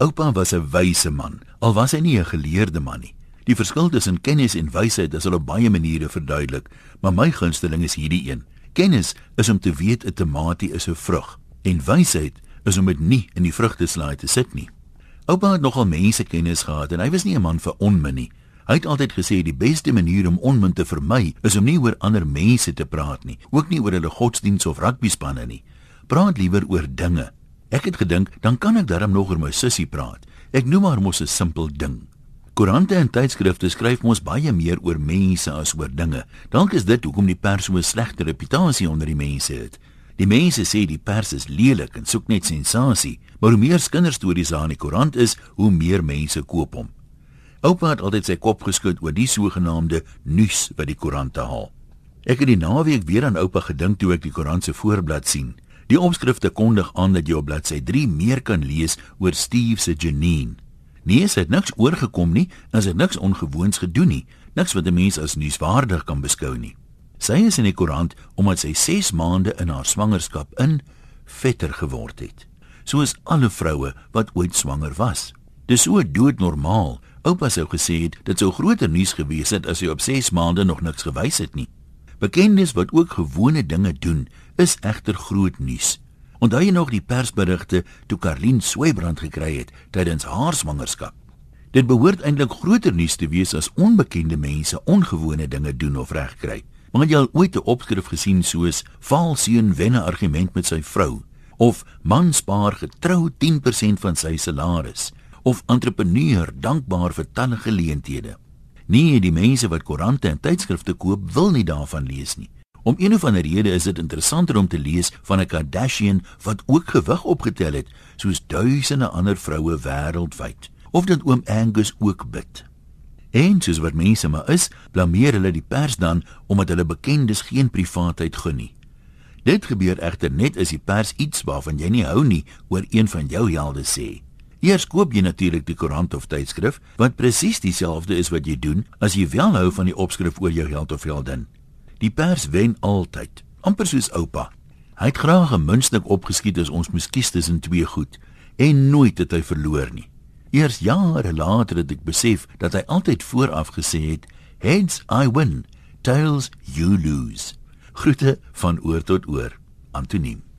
Oupa was 'n wyse man, al was hy nie 'n geleerde man nie. Die verskil tussen kennis en wysheid is op baie maniere verduidelik, maar my gunsteling is hierdie een. Kennis is om te weet 'n tamatie is 'n vrug en wysheid is om dit nie in die vrugteslaai te sit nie. Oupa het nogal mense kennis gehad en hy was nie 'n man vir onmin nie. Hy het altyd gesê die beste manier om onmin te vermy is om nie oor ander mense te praat nie, ook nie oor hulle godsdiens of rugbyspanne nie. Praat liewer oor dinge. Ek het gedink dan kan ek darm nog oor my sussie praat. Ek noem haar mos 'n simpel ding. Koerante en tydskrifte skryf mos baie meer oor mense as oor dinge. Dalk is dit hoekom die pers so 'n slegte reputasie onder die mense het. Die mense sê die pers is lelik en soek net sensasie, maar hoe meer kinderstories daar in die koerant is, hoe meer mense koop hom. Oupa het altyd sy kop geskud oor die sogenaamde nuus wat die koerante haal. Ek het die naweek weer aan oupa gedink toe ek die koerant se voorblad sien. Die opskrifte kondig aan dat jy op bladsy 3 meer kan lees oor Steve se Janine. Nee, sy het niks oorgekom nie, en sy het niks ongewoons gedoen nie, niks wat 'n mens as nuuswaardig kan beskou nie. Sy is in die koerant omdat sy 6 maande in haar swangerskap in vetter geword het. Soos alle vroue wat ooit swanger was. Dis so doodnormaal. Oupa sou gesê het dit sou groter nuus gewees het as hy op 6 maande nog niks gewys het nie. Bekendes wat ook gewone dinge doen, is egter groot nuus. Onthou jy nog die persberigte toe Karlien Sweybrand gekry het tydens haar swangerskap? Dit behoort eintlik groter nuus te wees as onbekende mense ongewone dinge doen of regkry. Maar jy al ooit 'n opskrif gesien soos Valseun wen 'n argument met sy vrou of man spaar getrou 10% van sy salaris of entrepreneur dankbaar vir talle geleenthede. Nee, die mense wat koerante en tydskrifte koop, wil nie daarvan lees nie. Om een of ander rede is dit interessanter om te lees van 'n Kardashian wat ook gewig opgetel het, soos duisende ander vroue wêreldwyd. Of dit oom Angus ook bid. En soos wat mense maar is, blameer hulle die pers dan omdat hulle bekendes geen privaatheid gun nie. Dit gebeur egter net as die pers iets waarvan jy nie hou nie oor een van jou helde sê. Eers koop jy natuurlik die koerant of tydskrif wat presies dieselfde is wat jy doen as jy wel hou van die opskrif oor jou held of heldin. Die pers wen altyd, amper soos oupa. Hy het graag 'n muntstuk opgeskiet as ons moes kies tussen twee goed en nooit het hy verloor nie. Eers jare later het ek besef dat hy altyd vooraf gesê het: "Heads I win, tails you lose." Groete van oor tot oor. Antoniem